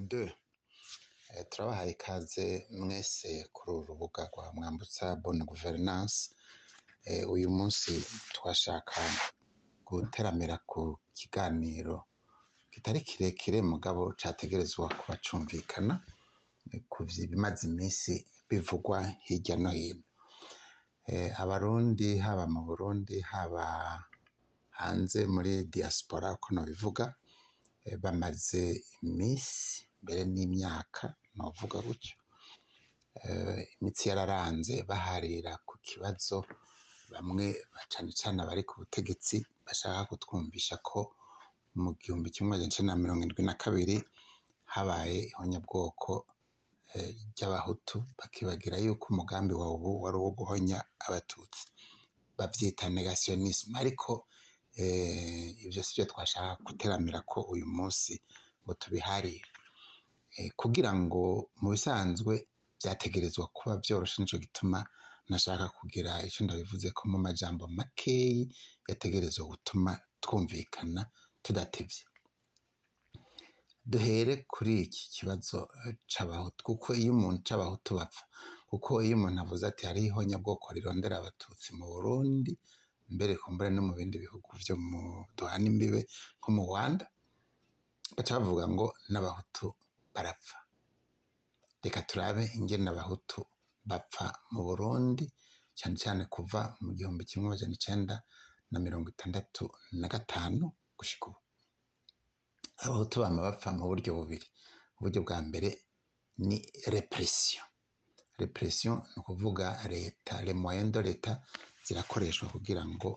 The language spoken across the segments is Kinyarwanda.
2 Eh, turabahaye ikaze mwese kuri uru rubuga rwa Mwambutsa Bonne Gouvernance Eh, uyu munsi twashaka guteramira ku kiganiro kitari kirekire mugabo categerezwa kuba cumvikana eh, ku bimaze iminsi bivugwa hirya no hino. Abarundi haba mu burundi haba hanze muri diaspora uko nobivuga eh, bamaze iminsi mbere n'imyaka novuga gutyo. Eh, imitsi yararanze baharira ku kibazo bamwe cane cane abari ku butegetsi bashaka kutwumvisha ko mu gihumbi kimwe amajana icenda na mirongo indwi na kabiri habaye ihonyabwoko eh, ry'abahutu bakibagira yuko umugambi wa ubu wari uwo guhonya abatutsi. Bavyita negationisme ariko eh, ivyo sivyo twashaka guteramira ko uyu munsi ngo tubiharire kugira ngo mu bisanzwe vyategerezwa kuba vyoroshe nico gituma nashaka kugira ico ndabivuze ko mu majambo makeyi yategerezwa gutuma twumvikana tudatevye. Duhere kuri iki kibazo eh, c'abahutu kuko iyo umuntu c'abahutu bapfa kuko iyo umuntu avuze ati hariho ihonyabwoko rirondera abatutsi mu burundi mbere kumbure no mu bindi bihugu vyo mu duhana imbibe nko mu rwanda baca bavuga ngo n'abahutu barapfa. Reka turabe ingene abahutu bapfa mu burundi cyane cyane kuva mu gihumbi kimwe amajana icenda na mirongo itandatu na gatanu gushika ubu. Abahutu bama bapfa mu buryo bubiri. Uburyo bwa mbere ni repression. Repression ni ukuvuga leta de leta zirakoreshwa kugira ngo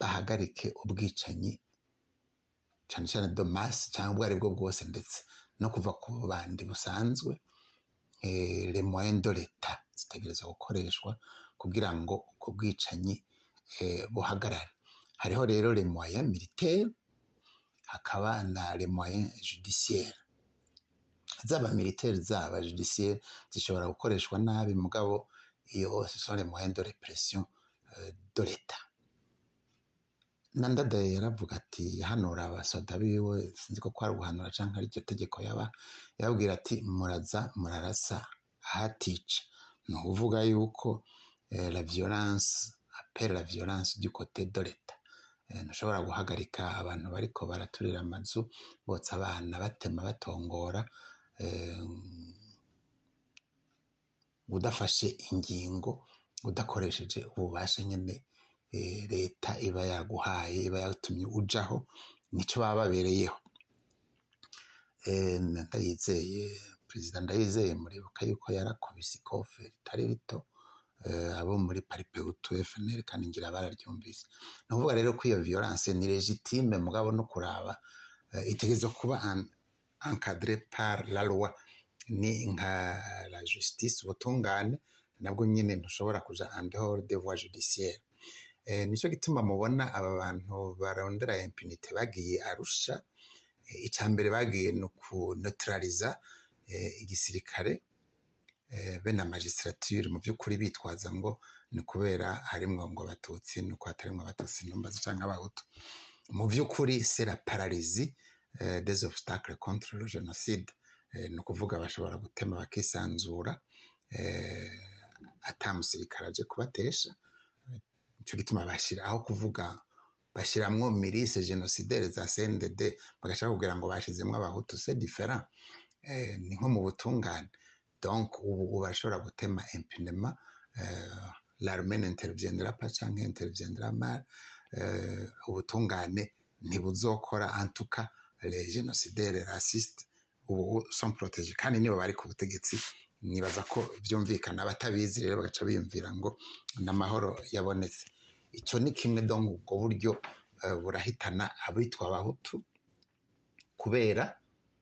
bahagarike ubwicanyi cane de masse cyangwa ubwo ari bwo bwose ndetse. No kuva ku bandi busanzwe eh, de leta zitegerezwa gukoreshwa kugira ngo ubwo bwicanyi eh, buhagarare. Hariho rero les moyens militaires hakaba na les moyens judiciaires zaba militaire zaba judiciaire zishobora gukoreshwa nabi mugabo iyo ce sont les moyens de répression euh, de l'etat nandadaye yaravuga ati hanura abasoda biwe sinzi ko kwari guhanura canke ari iryo tegeko yaba. Yababwira ati muraza murarasa ahatica. Ni ukuvuga yuko eh, la violence appelle la violence du côté de l'etat Eh, ntushobora guhagarika abantu bariko baraturira amazu botsa abana batema batongora eh, udafashe ingingo udakoresheje ububasha nyene eh, leta iba yaguhaye iba yatumye ujaho nico baba babereyeho. Eh, ndayizeye perezida ndayizeye muribuka yuko yarakubise ikofe ritari rito eh, abo muri paripeutu fnl kandi ngira bararyumvise. Ni ukuvuga rero ko iyo violence ni legitime mugabo no kuraba. Itegerezwa kuba encadré par la loi. Ni nka la justice ubutungane nabwo nyine ntushobora kuja en dehors des voies judiciaires. Eh, nico gituma mubona aba bantu barondera impunite bagiye arusha. Eh, ica mbere bagiye ni ukuneutraliza eh, igisirikare. Be na magistrature mu by'ukuri bitwaza ngo ni kubera harimwo ngo abatutsi ni uko hatarimwo abatutsi ntumbazi canke abahutu. Mu by'ukuri paralysie eh, des obstacles contre le génocide. Eh, ni ukuvuga bashobora gutema bakisanzura ata musirikare aje kubatesha. Nico gituma bashira aho kuvuga bashiramwo milice génocidaire za CNDD bagashaka kugira ngo bashizemwo abahutu c'est différent. Eh, ni nko mu butungane. Donc ubu barashobora gutema impunema euh, l'armée n'interviendra pas canke interviendra mal. Euh, ubutungane ntibuzokora cas les génocidaires racistes ubu sont protégés. Kandi nibo bari ku butegetsi nibaza ko vyumvikana abatabizi rero bagaca biyumvira ngo n'amahoro yabonetse. Ico ni kimwe donc ubwo buryo eh, burahitana abitwa abahutu kubera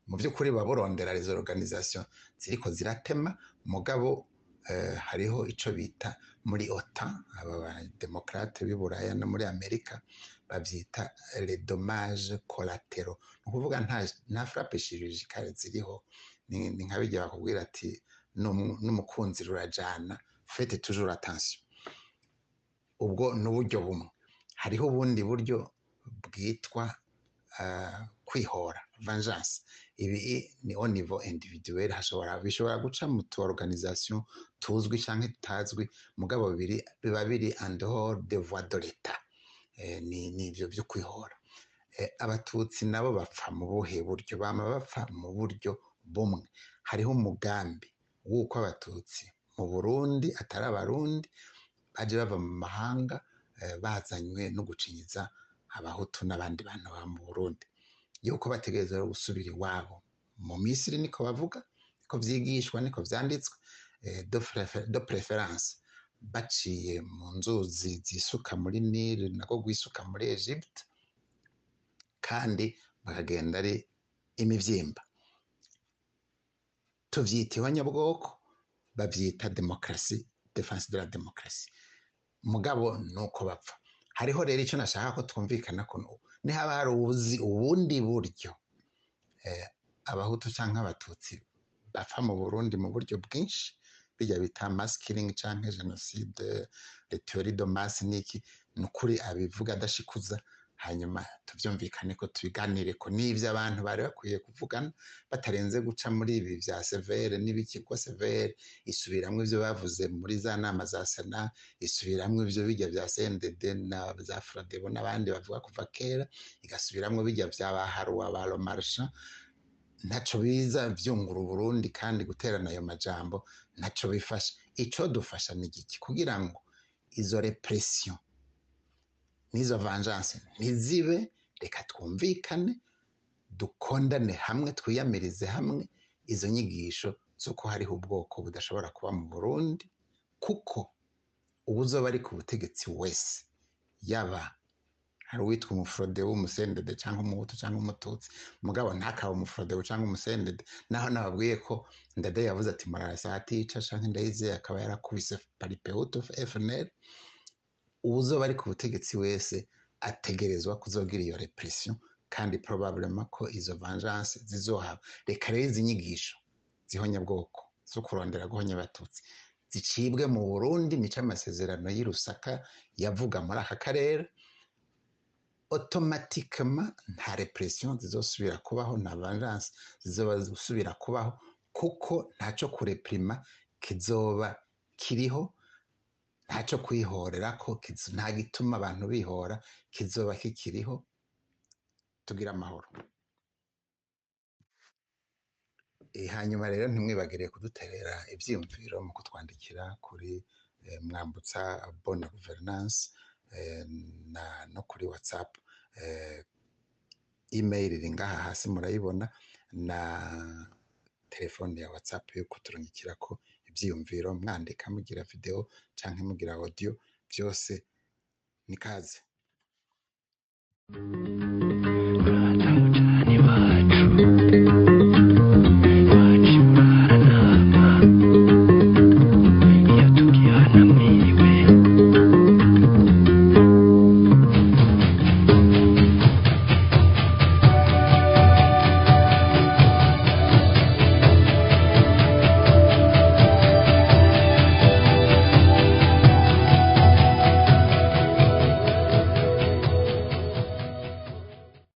mu by'ukuri baba burondera les organisations ziriko ziratema. Mugabo eh, hariho ico bita muri OTAN aba bademokrate b'i Buraya no muri Amerika bavyita les dommages collatéraux ni ukuvuga nta frappe chirurgicale ziriho. Ni nka bijya bakubwira ati "N'umu- n'umukunzi rurajana faites toujours attention. Ubwo ni uburyo bumwe. Hariho ubundi buryo bwitwa kwihora vengeance. Ibi ni au niveau individuel. Hashobora bishobora guca mu tu organisation tuzwi canke tutazwi. Mugabo biri biba biri en dehors de de l'etat. Eh, ni ni ivyo vyo kwihora. Eh, abatutsi nabo bapfa mu buhe buryo? Bama bapfa mu buryo bumwe. Hariho umugambi w'uko abatutsi mu Burundi atari abarundi baje bava mu mahanga eh, bazanywe no gucinyiza abahutu n'abandi bantu baba mu Burundi. Yuko bategereza gusubira iwabo. Mu Misiri niko bavuga niko vyigishwa niko vyanditswe eh, de preference baciye mu nzuzi zisuka muri Nile nako gwisuka muri Egypte kandi bakagenda ari imivyimba. Tuvyita ihonyabwoko bavyita demokarasi defense de la demokarasi mugabo nuko bapfa. Hariho rero icyo nashaka ko twumvikana ko nihaba hari ubuzi ubundi buryo eh, abahutu canke abatutsi bapfa mu burundi mu buryo bwinshi bijya bita mass killing canke genocide le theorie de masse niki ni ukuri abivuga adashikuza hanyuma tuvyumvikane ko tubiganire ko n'ivyo abantu bari bakwiye kuvugana batarenze guca muri ibi vya severe n'ibiki ko severe isubiramwo ivyo bavuze muri za nama za sena isubiramwo ivyo bijya vya CNDD na za Fradebo n'abandi bavuga kuva kera igasubiramwo bijya vya baharuwa ba Romarsha ntaco biza vyungura Uburundi kandi guterana ayo majambo ntaco bifasha. Ico dufasha ni igiki kugira ngo izo repression n'izo vengeance ntizibe reka twumvikane dukondane hamwe twiyamirize hamwe izo nyigisho z'uko hariho ubwoko budashobora kuba mu Burundi kuko uwuzoba ari ku butegetsi wese. Yaba hari uwitwa umufurode w'umusendede cyangwa umuhutu cyangwa umututsi. Mugabo ntakaba umufurode cyangwa umusendede. Naho nababwiye ko ndade yavuze ati murarasa atica canke ndayizeye akaba yarakubise paripehutu FNL uwuzoba ari ku butegetsi wese ategerezwa kuzogira iyo repression kandi probablement ko izo vengeance zizohaba. Reka rero izi nyigisho zihonyabwoko zo kurondera guhonya abatutsi. Zicibwe mu Burundi nico amasezerano y'i Lusaka yavuga muri aka karere. Automatiquement nta repression zizosubira kubaho nta vengeance zizoba zisubira kubaho kuko ntaco kureprima kizoba kiriho. Ntaco kwihorera ko kizo- nta gituma abantu bihora kizoba kikiriho tugira amahoro. Eh, hanyuma rero ntimwibagire kuduterera ivyiyumviro mu kutwandikira kuri eh, mwambutsa bonne gouvernance eh, no kuri whatsapp. Eh, email iri ngaha hasi murayibona na telefone ya whatsapp yo kuturungikirako ivyiyumviro mwandika mugira video canke mugira audio byose ni kaze